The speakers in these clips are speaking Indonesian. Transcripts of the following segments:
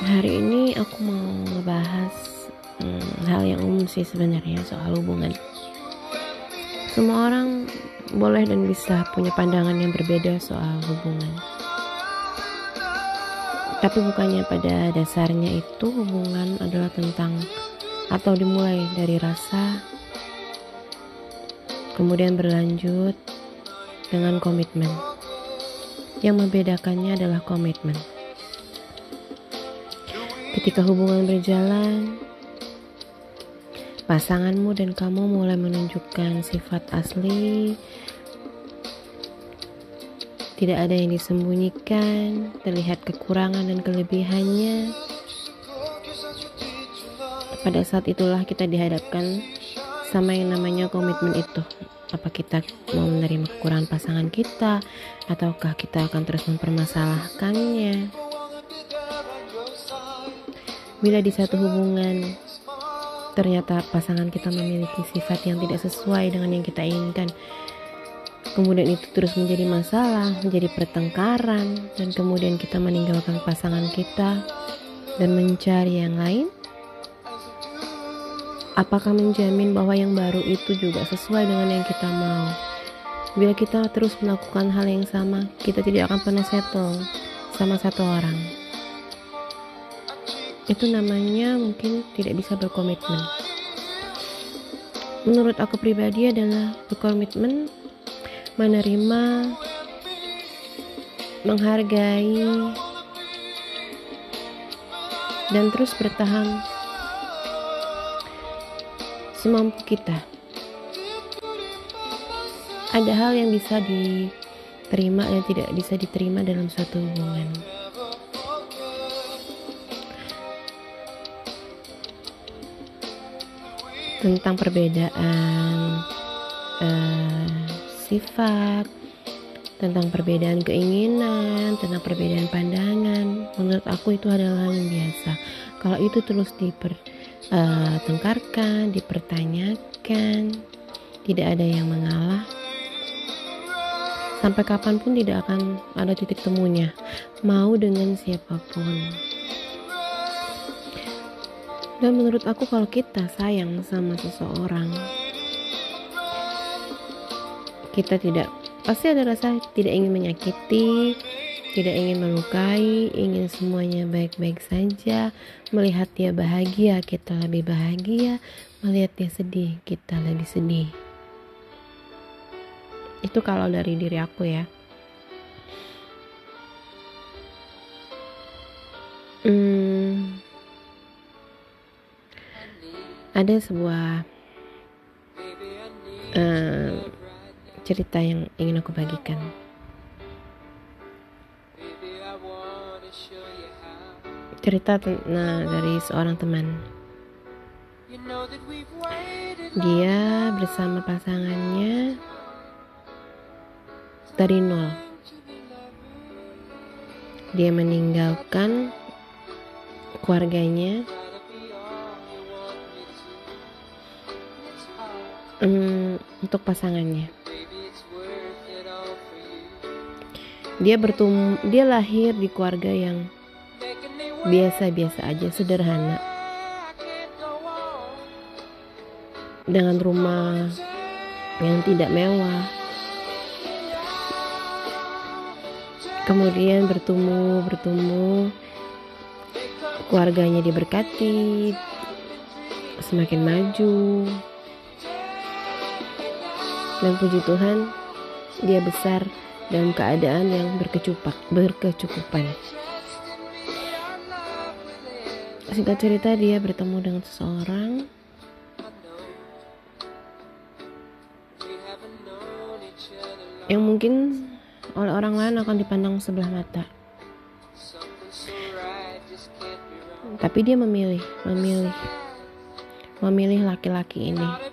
Hari ini aku mau ngebahas hmm, hal yang umum sih sebenarnya soal hubungan. Semua orang boleh dan bisa punya pandangan yang berbeda soal hubungan. Tapi bukannya pada dasarnya itu hubungan adalah tentang atau dimulai dari rasa kemudian berlanjut dengan komitmen. Yang membedakannya adalah komitmen. Ketika hubungan berjalan, pasanganmu dan kamu mulai menunjukkan sifat asli, tidak ada yang disembunyikan, terlihat kekurangan dan kelebihannya. Pada saat itulah kita dihadapkan sama yang namanya komitmen itu. Apa kita mau menerima kekurangan pasangan kita ataukah kita akan terus mempermasalahkannya bila di satu hubungan ternyata pasangan kita memiliki sifat yang tidak sesuai dengan yang kita inginkan kemudian itu terus menjadi masalah menjadi pertengkaran dan kemudian kita meninggalkan pasangan kita dan mencari yang lain Apakah menjamin bahwa yang baru itu juga sesuai dengan yang kita mau? Bila kita terus melakukan hal yang sama, kita tidak akan pernah settle sama satu orang. Itu namanya mungkin tidak bisa berkomitmen. Menurut aku pribadi adalah berkomitmen menerima, menghargai, dan terus bertahan semampu kita. Ada hal yang bisa diterima dan tidak bisa diterima dalam suatu hubungan. Tentang perbedaan uh, sifat, tentang perbedaan keinginan, tentang perbedaan pandangan. Menurut aku itu adalah hal yang biasa. Kalau itu terus diper uh, tengkarkan, dipertanyakan, tidak ada yang mengalah. Sampai kapan pun tidak akan ada titik temunya, mau dengan siapa pun. Dan menurut aku kalau kita sayang sama seseorang, kita tidak pasti ada rasa tidak ingin menyakiti, tidak ingin melukai, ingin semuanya baik-baik saja. Melihat dia bahagia, kita lebih bahagia. Melihat dia sedih, kita lebih sedih. Itu kalau dari diri aku ya. Ada sebuah uh, cerita yang ingin aku bagikan. cerita nah dari seorang teman. Dia bersama pasangannya dari nol. Dia meninggalkan keluarganya um, untuk pasangannya. Dia bertum dia lahir di keluarga yang biasa-biasa aja sederhana. Dengan rumah yang tidak mewah. Kemudian bertumbuh bertumbuh. Keluarganya diberkati. Semakin maju dan puji Tuhan dia besar dalam keadaan yang berkecupak berkecukupan. Singkat cerita dia bertemu dengan seseorang. Yang mungkin oleh orang lain akan dipandang sebelah mata. Tapi dia memilih memilih memilih laki-laki ini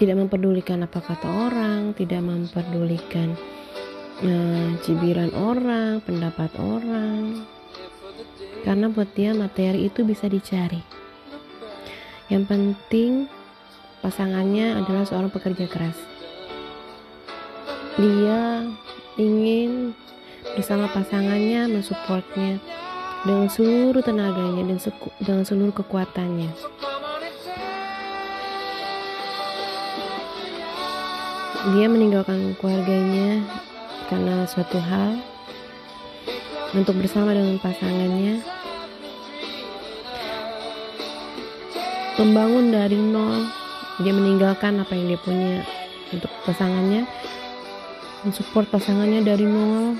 tidak memperdulikan apa kata orang tidak memperdulikan nah, cibiran orang, pendapat orang. Karena buat dia materi itu bisa dicari. Yang penting pasangannya adalah seorang pekerja keras. Dia ingin bersama pasangannya mensupportnya dengan seluruh tenaganya dan dengan seluruh kekuatannya. Dia meninggalkan keluarganya karena suatu hal untuk bersama dengan pasangannya. Membangun dari nol dia meninggalkan apa yang dia punya untuk pasangannya mensupport pasangannya dari nol.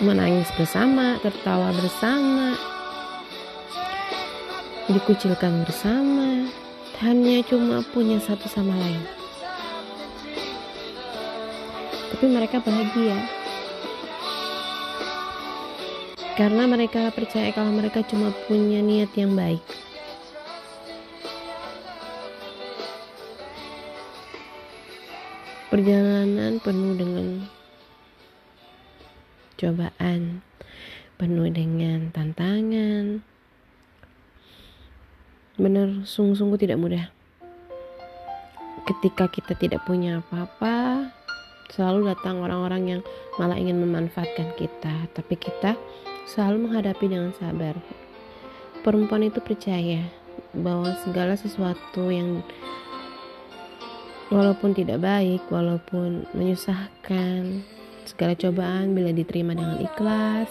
Menangis bersama tertawa bersama dikucilkan bersama hanya cuma punya satu sama lain tapi mereka bahagia karena mereka percaya kalau mereka cuma punya niat yang baik Perjalanan penuh dengan cobaan, penuh dengan tantangan. Benar, sungguh-sungguh tidak mudah. Ketika kita tidak punya apa-apa, selalu datang orang-orang yang malah ingin memanfaatkan kita, tapi kita selalu menghadapi dengan sabar. Perempuan itu percaya bahwa segala sesuatu yang Walaupun tidak baik, walaupun menyusahkan, segala cobaan bila diterima dengan ikhlas,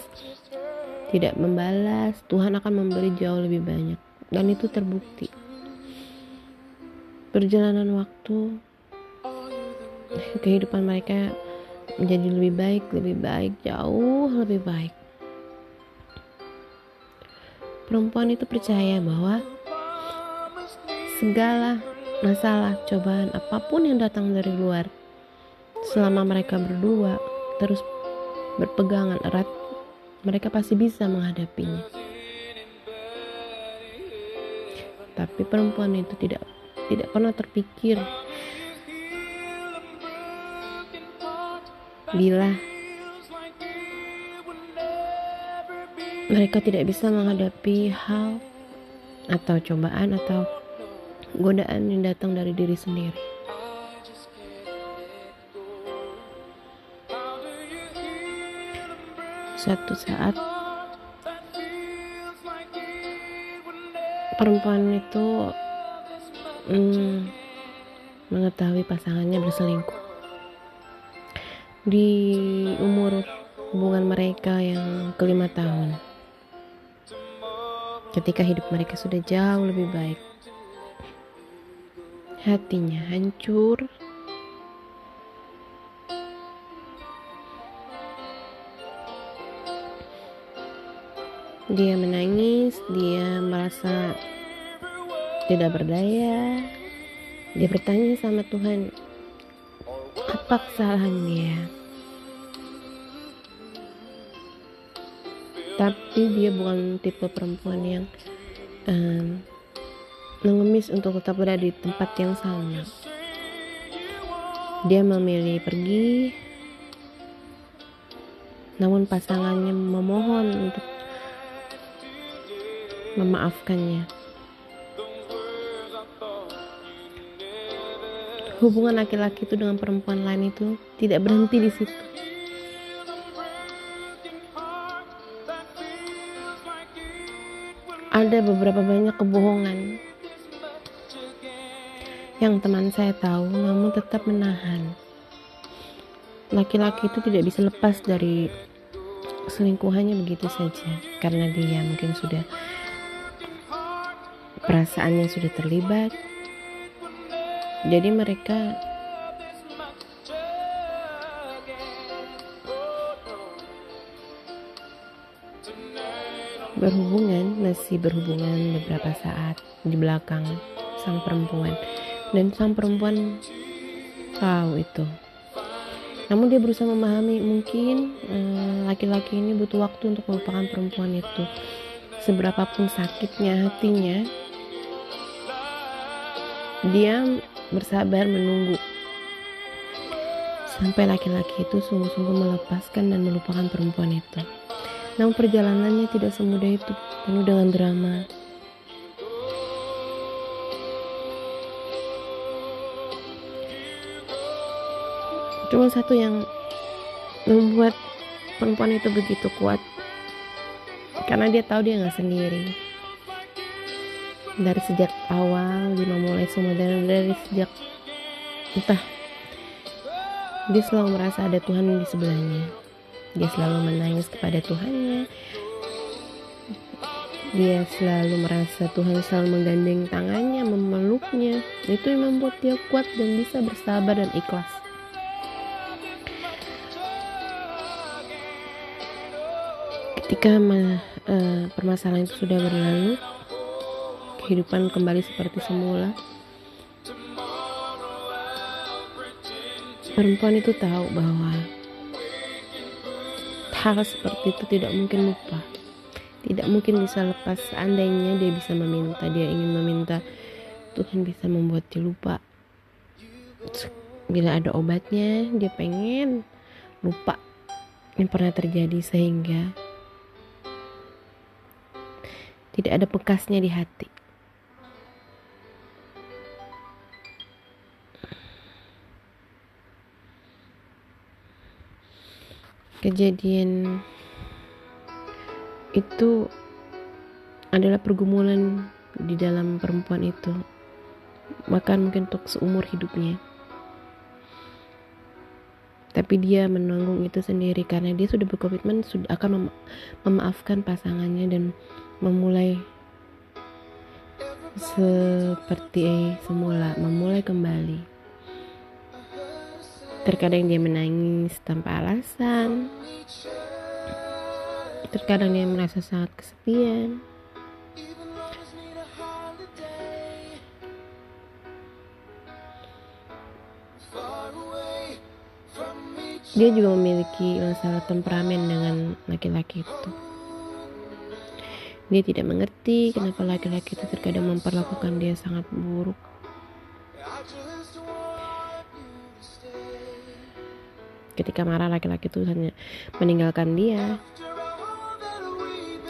tidak membalas, Tuhan akan memberi jauh lebih banyak. Dan itu terbukti. Perjalanan waktu, kehidupan mereka menjadi lebih baik, lebih baik, jauh lebih baik. Perempuan itu percaya bahwa segala masalah, cobaan, apa pun yang datang dari luar. Selama mereka berdua terus berpegangan erat, mereka pasti bisa menghadapinya. Tapi perempuan itu tidak tidak pernah terpikir bila mereka tidak bisa menghadapi hal atau cobaan atau godaan yang datang dari diri sendiri. Suatu saat perempuan itu hmm, mengetahui pasangannya berselingkuh. Di umur hubungan mereka yang kelima tahun. Ketika hidup mereka sudah jauh lebih baik. Hatinya hancur. Dia menangis, dia merasa tidak berdaya. Dia bertanya sama Tuhan, apa kesalahan dia? Tapi dia bukan tipe perempuan yang um, mengemis untuk tetap berada di tempat yang sama. Dia memilih pergi, namun pasangannya memohon untuk memaafkannya. Hubungan laki-laki itu dengan perempuan lain itu tidak berhenti di situ. Ada beberapa banyak kebohongan yang teman saya tahu namun tetap menahan. Laki-laki itu tidak bisa lepas dari selingkuhannya begitu saja karena dia mungkin sudah perasaannya sudah terlibat. Jadi mereka berhubungan masih berhubungan beberapa saat di belakang sang perempuan. Dan sang perempuan tahu itu. Namun dia berusaha memahami mungkin eh, laki-laki ini butuh waktu untuk melupakan perempuan itu. Seberapapun sakitnya hatinya dia bersabar menunggu. Sampai laki-laki itu sungguh-sungguh melepaskan dan melupakan perempuan itu. Namun perjalanannya tidak semudah itu penuh dengan drama. Cuma satu yang membuat perempuan itu begitu kuat. Karena dia tahu dia nggak sendiri dari sejak awal dia memulai semua dan dari sejak entah dia selalu merasa ada Tuhan di sebelahnya dia selalu menangis kepada Tuhannya dia selalu merasa Tuhan selalu menggandeng tangannya, memeluknya. Itu yang membuat dia kuat dan bisa bersabar dan ikhlas. Ketika uh, permasalahan itu sudah berlalu, kehidupan kembali seperti semula. Perempuan itu tahu bahwa hal seperti itu tidak mungkin lupa. Tidak mungkin bisa lepas. Seandainya dia bisa meminta dia ingin meminta Tuhan bisa membuat dia lupa. Bila ada obatnya dia pengen lupa yang pernah terjadi sehingga tidak ada bekasnya di hati kejadian itu adalah pergumulan di dalam perempuan itu. Bahkan mungkin untuk seumur hidupnya. Tapi dia menanggung itu sendiri karena dia sudah berkomitmen sudah akan mema memaafkan pasangannya dan memulai seperti semula memulai kembali terkadang dia menangis tanpa alasan. Terkadang dia merasa sangat kesepian. Dia juga memiliki masalah temperamen dengan laki-laki itu. Dia tidak mengerti kenapa laki-laki itu terkadang memperlakukan dia sangat buruk ketika marah laki-laki itu hanya meninggalkan dia.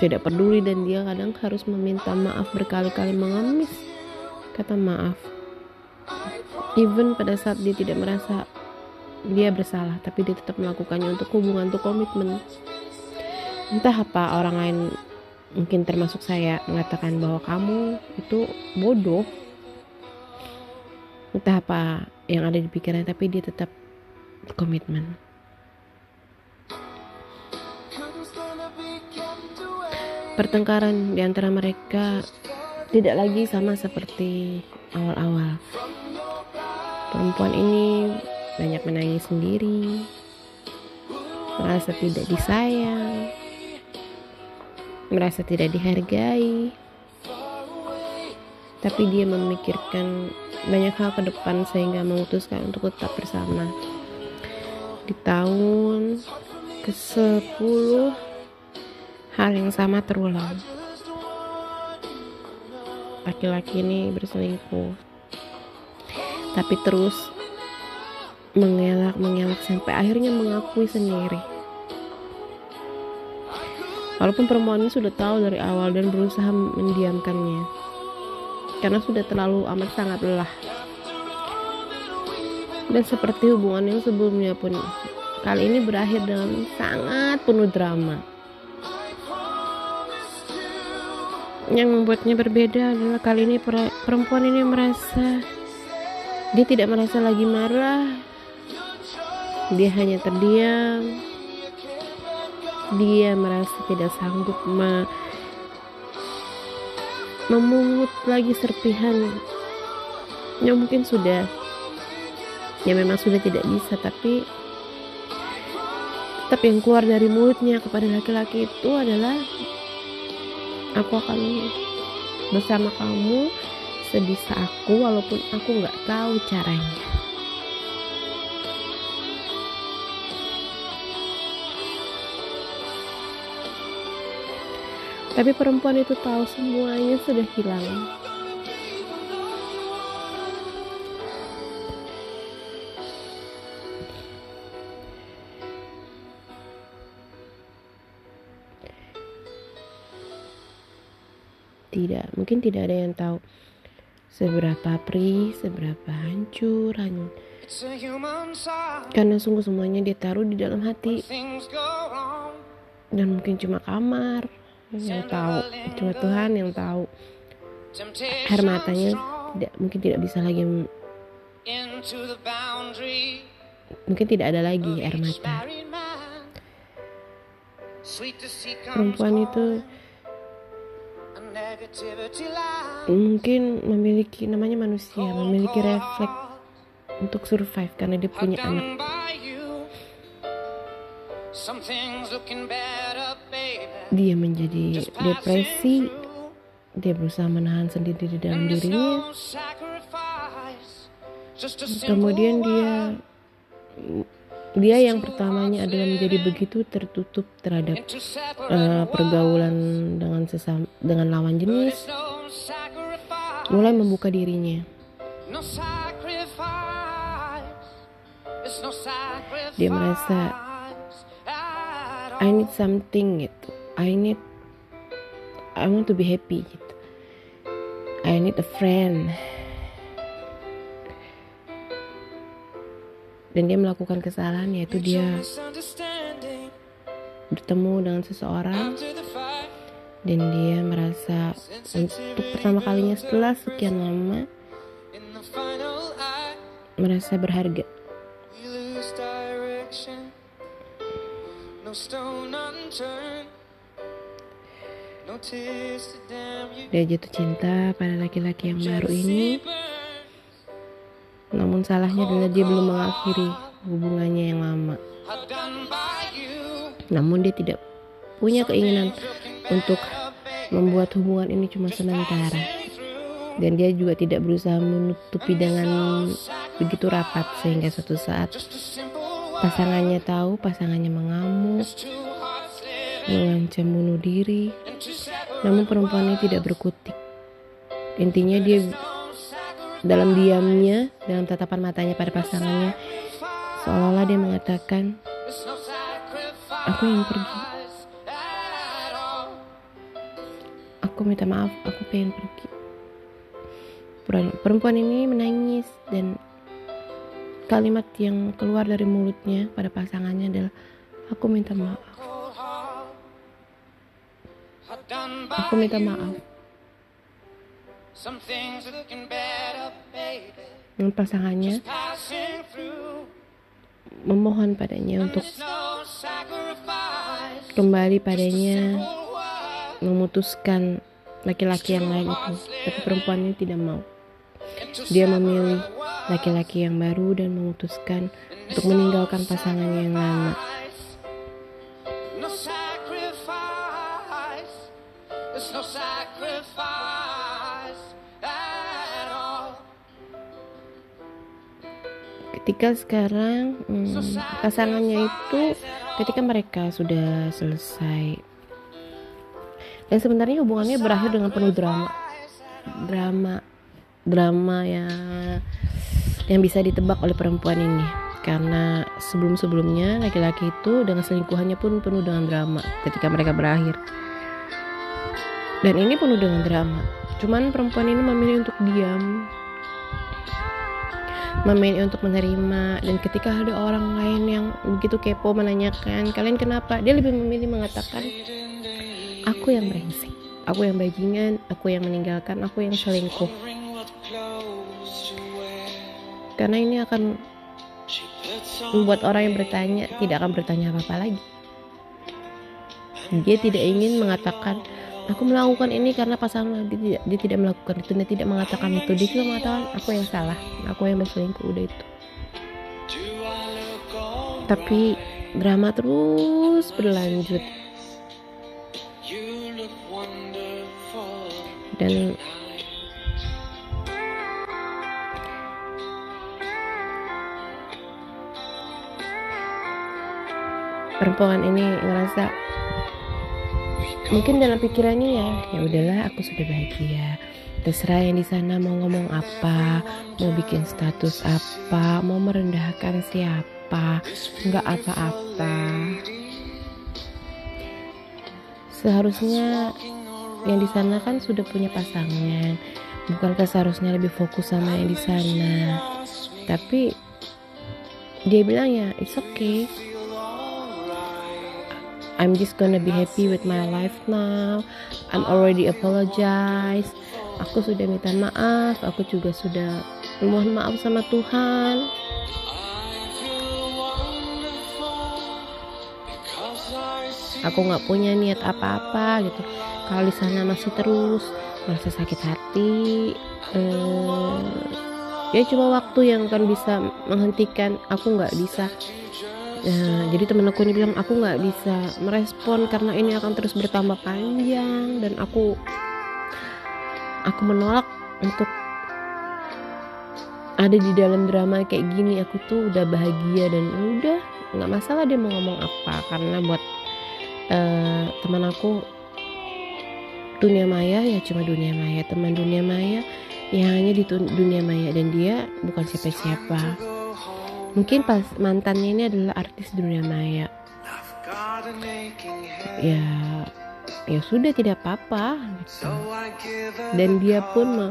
Tidak peduli dan dia kadang harus meminta maaf berkali-kali mengemis kata maaf. Even pada saat dia tidak merasa dia bersalah tapi dia tetap melakukannya untuk hubungan untuk komitmen. Entah apa orang lain mungkin termasuk saya mengatakan bahwa kamu itu bodoh. Entah apa yang ada di pikirannya tapi dia tetap komitmen pertengkaran di antara mereka tidak lagi sama seperti awal-awal. Perempuan ini banyak menangis sendiri, merasa tidak disayang, merasa tidak dihargai. Tapi dia memikirkan banyak hal ke depan sehingga memutuskan untuk tetap bersama. Di tahun ke-10 hal yang sama terulang. Laki-laki ini berselingkuh, tapi terus mengelak-mengelak sampai akhirnya mengakui sendiri. Walaupun perempuan ini sudah tahu dari awal dan berusaha mendiamkannya, karena sudah terlalu amat sangat lelah. Dan seperti hubungan yang sebelumnya pun, kali ini berakhir dengan sangat penuh drama. Yang membuatnya berbeda adalah kali ini perempuan ini merasa dia tidak merasa lagi marah. Dia hanya terdiam. Dia merasa tidak sanggup me memungut lagi serpihan yang mungkin sudah ya memang sudah tidak bisa tapi tetap yang keluar dari mulutnya kepada laki-laki itu adalah aku akan bersama kamu sebisa aku walaupun aku nggak tahu caranya. Tapi perempuan itu tahu semuanya sudah hilang mungkin tidak ada yang tahu seberapa perih, seberapa hancur. Karena sungguh semuanya dia taruh di dalam hati dan mungkin cuma kamar yang tahu, cuma Tuhan yang tahu. Air matanya tidak mungkin tidak bisa lagi mungkin tidak ada lagi air mata. Perempuan itu mungkin memiliki namanya manusia memiliki refleks untuk survive karena dia punya anak. dia menjadi depresi. dia berusaha menahan sendiri di dalam dirinya. kemudian dia dia yang pertamanya adalah menjadi begitu tertutup terhadap uh, pergaulan dengan sesama dengan lawan jenis. Mulai membuka dirinya. Dia merasa I need something gitu. I need I want to be happy gitu. I need a friend dan dia melakukan kesalahan yaitu dia bertemu dengan seseorang dan dia merasa untuk pertama kalinya setelah sekian lama merasa berharga. Dia jatuh cinta pada laki-laki yang baru ini namun salahnya adalah dia belum mengakhiri hubungannya yang lama. Namun dia tidak punya keinginan untuk membuat hubungan ini cuma sementara. Dan dia juga tidak berusaha menutupi dengan begitu rapat sehingga suatu saat pasangannya tahu, pasangannya mengamuk, mengancam bunuh diri. Namun perempuan ini tidak berkutik. Intinya dia dalam diamnya, dalam tatapan matanya pada pasangannya, seolah-olah dia mengatakan, "Aku yang pergi. Aku minta maaf, aku pengen pergi." Perempuan ini menangis dan kalimat yang keluar dari mulutnya pada pasangannya adalah, "Aku minta maaf." Aku minta maaf. Pasangannya memohon padanya untuk kembali padanya memutuskan laki-laki yang lain itu tapi perempuan ini tidak mau. Dia memilih laki-laki yang baru dan memutuskan untuk meninggalkan pasangannya yang lama ketika sekarang hmm, pasangannya itu ketika mereka sudah selesai. Dan sebenarnya hubungannya berakhir dengan penuh drama. Drama drama yang yang bisa ditebak oleh perempuan ini. Karena sebelum-sebelumnya laki-laki itu dengan selingkuhannya pun penuh dengan drama ketika mereka berakhir. Dan ini penuh dengan drama. Cuman perempuan ini memilih untuk diam memilih untuk menerima. Dan ketika ada orang lain yang begitu kepo menanyakan kalian kenapa? Dia lebih memilih mengatakan aku yang brengsek aku yang bajingan aku yang meninggalkan aku yang selingkuh. Karena ini akan membuat orang yang bertanya tidak akan bertanya apa-apa lagi. Dia tidak ingin mengatakan aku melakukan ini karena pasangan dia tidak dia tidak melakukan itu dia tidak mengatakan itu. Dia cuma mengatakan aku yang salah aku yang berselingkuh udah itu. Tapi drama terus berlanjut. Dan perempuan ini ngerasa mungkin dalam pikirannya ya ya udahlah aku sudah bahagia. Terserah yang di sana mau ngomong apa mau bikin status apa mau merendahkan siapa nggak apa-apa. Seharusnya yang di sana kan sudah punya pasangan. Bukankah seharusnya lebih fokus sama yang di sana? Tapi dia bilang ya it's okay I'm just gonna be happy with my life now. I'm already apologize aku sudah minta maaf. Aku juga sudah mohon maaf sama Tuhan. Aku nggak punya niat apa-apa gitu. Kalau di sana masih terus merasa sakit hati eh, ya cuma waktu yang akan bisa menghentikan. Aku nggak bisa Nah, jadi temen aku ini bilang aku nggak bisa merespon karena ini akan terus bertambah panjang. Dan aku aku menolak untuk ada di dalam drama kayak gini. Aku tuh udah bahagia dan udah nggak masalah dia mau ngomong apa. Karena buat uh, teman aku dunia maya ya cuma dunia maya teman dunia maya ya hanya di dunia maya. Dan dia bukan siapa-siapa mungkin pas mantannya ini adalah artis dunia maya. Ya ya sudah tidak apa-apa gitu. dan dia pun me,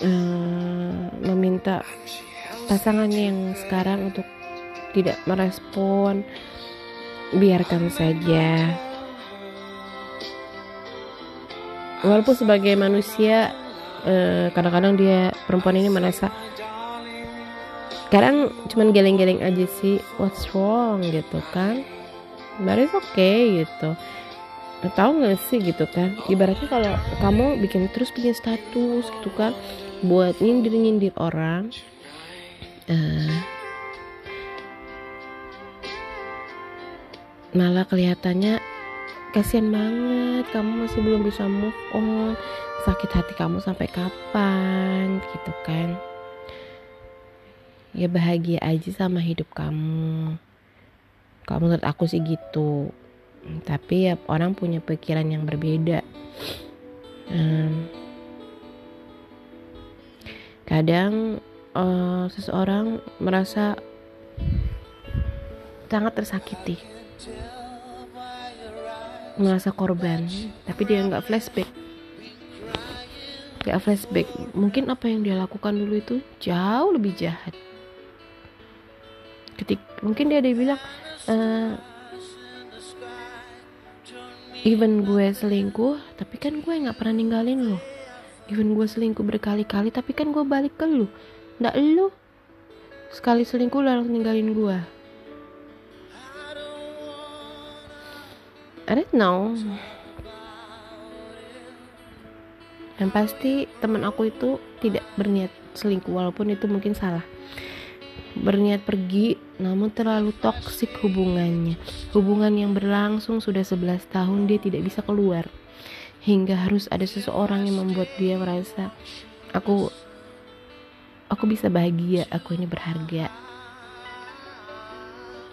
uh, meminta pasangannya yang sekarang untuk tidak merespon. Biarkan saja. Walaupun sebagai manusia eh, kadang-kadang uh, dia perempuan ini merasa sekarang cuman geleng-geleng aja sih what's wrong gitu kan. But it's okay gitu. Tahu nggak sih gitu kan? Ibaratnya kalau kamu bikin terus bikin status gitu kan buat nyindir nyindir orang uh, malah kelihatannya kasihan banget kamu masih belum bisa move on sakit hati kamu sampai kapan gitu kan ya bahagia aja sama hidup kamu. Kalau menurut aku sih gitu. Tapi ya orang punya pikiran yang berbeda. Um, kadang uh, seseorang merasa sangat tersakiti. Merasa korban tapi dia nggak flashback. Nggak flashback. Mungkin apa yang dia lakukan dulu itu jauh lebih jahat ketik mungkin dia ada bilang uh, even gue selingkuh tapi kan gue nggak pernah ninggalin lo. Even gue selingkuh berkali-kali tapi kan gue balik ke lu ndak lu sekali selingkuh langsung ninggalin gue. I don't know. Yang pasti teman aku itu tidak berniat selingkuh walaupun itu mungkin salah berniat pergi namun terlalu toksik hubungannya. Hubungan yang berlangsung sudah 11 tahun dia tidak bisa keluar. Hingga harus ada seseorang yang membuat dia merasa aku aku bisa bahagia aku ini berharga.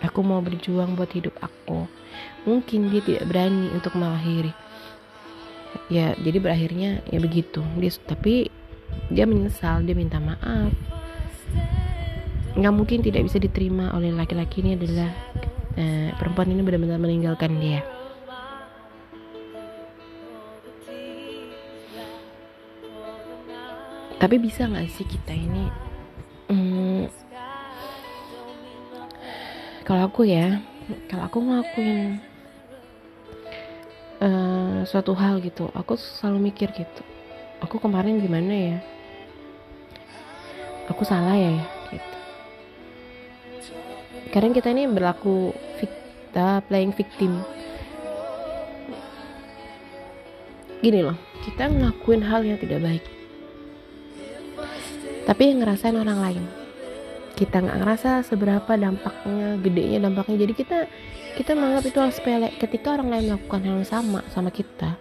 Aku mau berjuang buat hidup aku. Mungkin dia tidak berani untuk mengakhiri. Ya jadi berakhirnya ya begitu. Dia tapi dia menyesal dia minta maaf nggak mungkin tidak bisa diterima oleh laki-laki ini adalah eh, perempuan ini benar-benar meninggalkan dia. Tapi bisa nggak sih kita ini hmm, kalau aku ya kalau aku ngelakuin uh, suatu hal gitu aku selalu mikir gitu aku kemarin gimana ya? Aku salah ya kadang kita ini berlaku kita playing victim. Gini loh kita ngelakuin hal yang tidak baik. Tapi yang ngerasain orang lain. Kita nggak ngerasa seberapa dampaknya gedenya dampaknya. Jadi kita kita menganggap itu hal sepele ketika orang lain melakukan hal yang sama sama kita.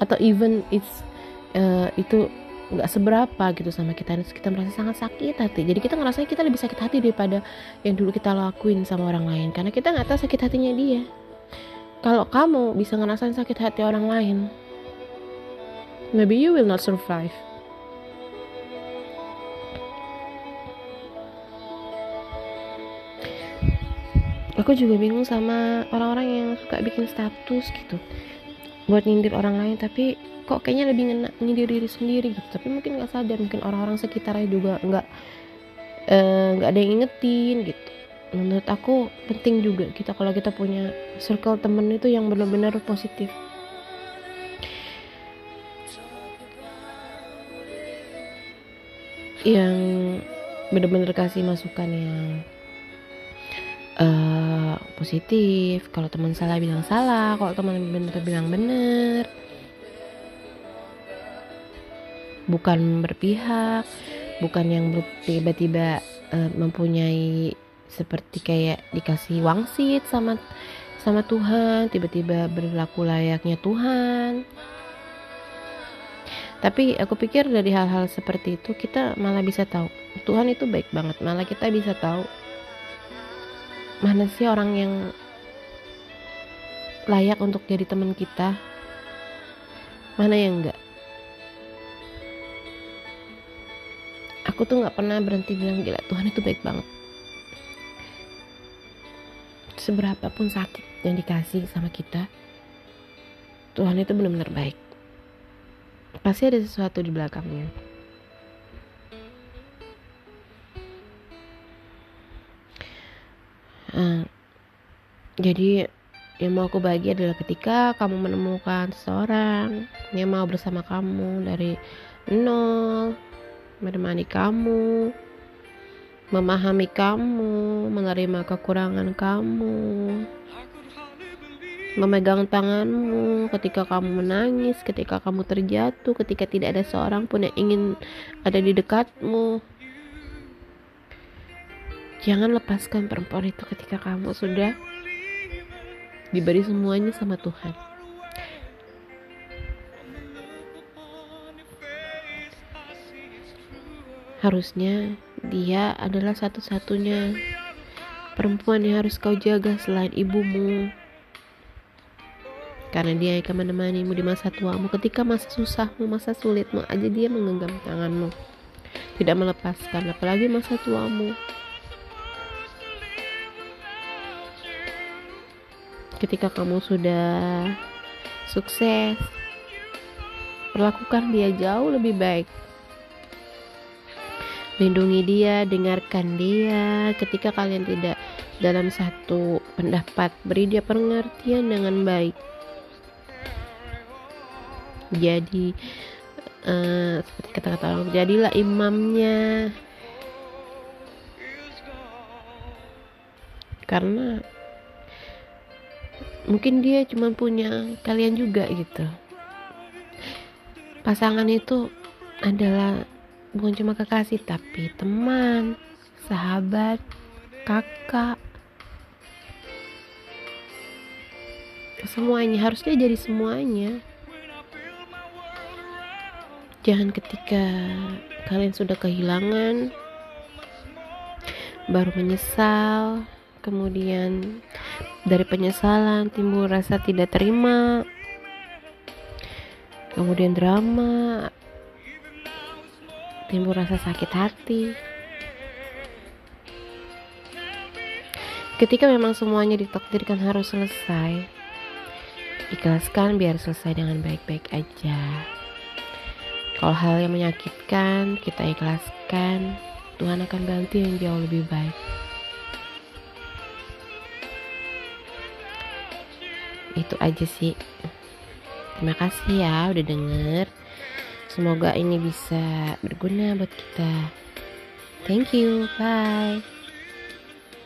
Atau even it's uh, itu nggak seberapa gitu sama kita. Kita merasa sangat sakit hati. Jadi kita ngerasa kita lebih sakit hati daripada yang dulu kita lakuin sama orang lain. Karena kita nggak tahu sakit hatinya dia. Kalau kamu bisa ngerasain sakit hati orang lain maybe you will not survive. Aku juga bingung sama orang-orang yang suka bikin status gitu buat nyindir orang lain tapi kok kayaknya lebih ngena nyindir diri sendiri gitu. Tapi mungkin nggak sadar mungkin orang-orang sekitarnya juga nggak eh, nggak uh, ada yang ingetin gitu. Menurut aku penting juga kita kalau kita punya circle temen itu yang benar-benar positif. Yang benar-benar kasih masukan yang uh, positif kalau teman salah bilang salah kalau teman benar bilang benar. Bukan berpihak bukan yang tiba-tiba uh, mempunyai seperti kayak dikasih wangsit sama sama Tuhan tiba-tiba berlaku layaknya Tuhan. Tapi aku pikir dari hal-hal seperti itu kita malah bisa tahu. Tuhan itu baik banget malah kita bisa tahu mana sih orang yang layak untuk jadi teman kita? Mana yang enggak? Aku tuh nggak pernah berhenti bilang gila Tuhan itu baik banget. Seberapa pun sakit yang dikasih sama kita Tuhan itu benar-benar baik. Pasti ada sesuatu di belakangnya uh, jadi yang mau aku bagi adalah ketika kamu menemukan seseorang yang mau bersama kamu dari nol menemani kamu memahami kamu, menerima kekurangan kamu, memegang tanganmu ketika kamu menangis, ketika kamu terjatuh, ketika tidak ada seorang pun yang ingin ada di dekatmu. Jangan lepaskan perempuan itu ketika kamu sudah diberi semuanya sama Tuhan. Harusnya dia adalah satu-satunya perempuan yang harus kau jaga selain ibumu. Karena dia akan menemanimu di masa tuamu ketika masa susahmu, masa sulitmu aja dia menggenggam tanganmu. Tidak melepaskan, apalagi masa tuamu. Ketika kamu sudah sukses, perlakukan dia jauh lebih baik lindungi dia, dengarkan dia. Ketika kalian tidak dalam satu pendapat, beri dia pengertian dengan baik. Jadi, uh, seperti kata-kata orang, jadilah imamnya. Karena mungkin dia cuma punya kalian juga gitu. Pasangan itu adalah bukan cuma kekasih tapi teman sahabat kakak semuanya harusnya jadi semuanya jangan ketika kalian sudah kehilangan baru menyesal kemudian dari penyesalan timbul rasa tidak terima kemudian drama timbul rasa sakit hati. Ketika memang semuanya ditakdirkan harus selesai, ikhlaskan biar selesai dengan baik-baik aja. Kalau hal yang menyakitkan, kita ikhlaskan. Tuhan akan ganti yang jauh lebih baik. Itu aja sih. Terima kasih ya udah denger. Semoga ini bisa berguna buat kita. Thank you. Bye.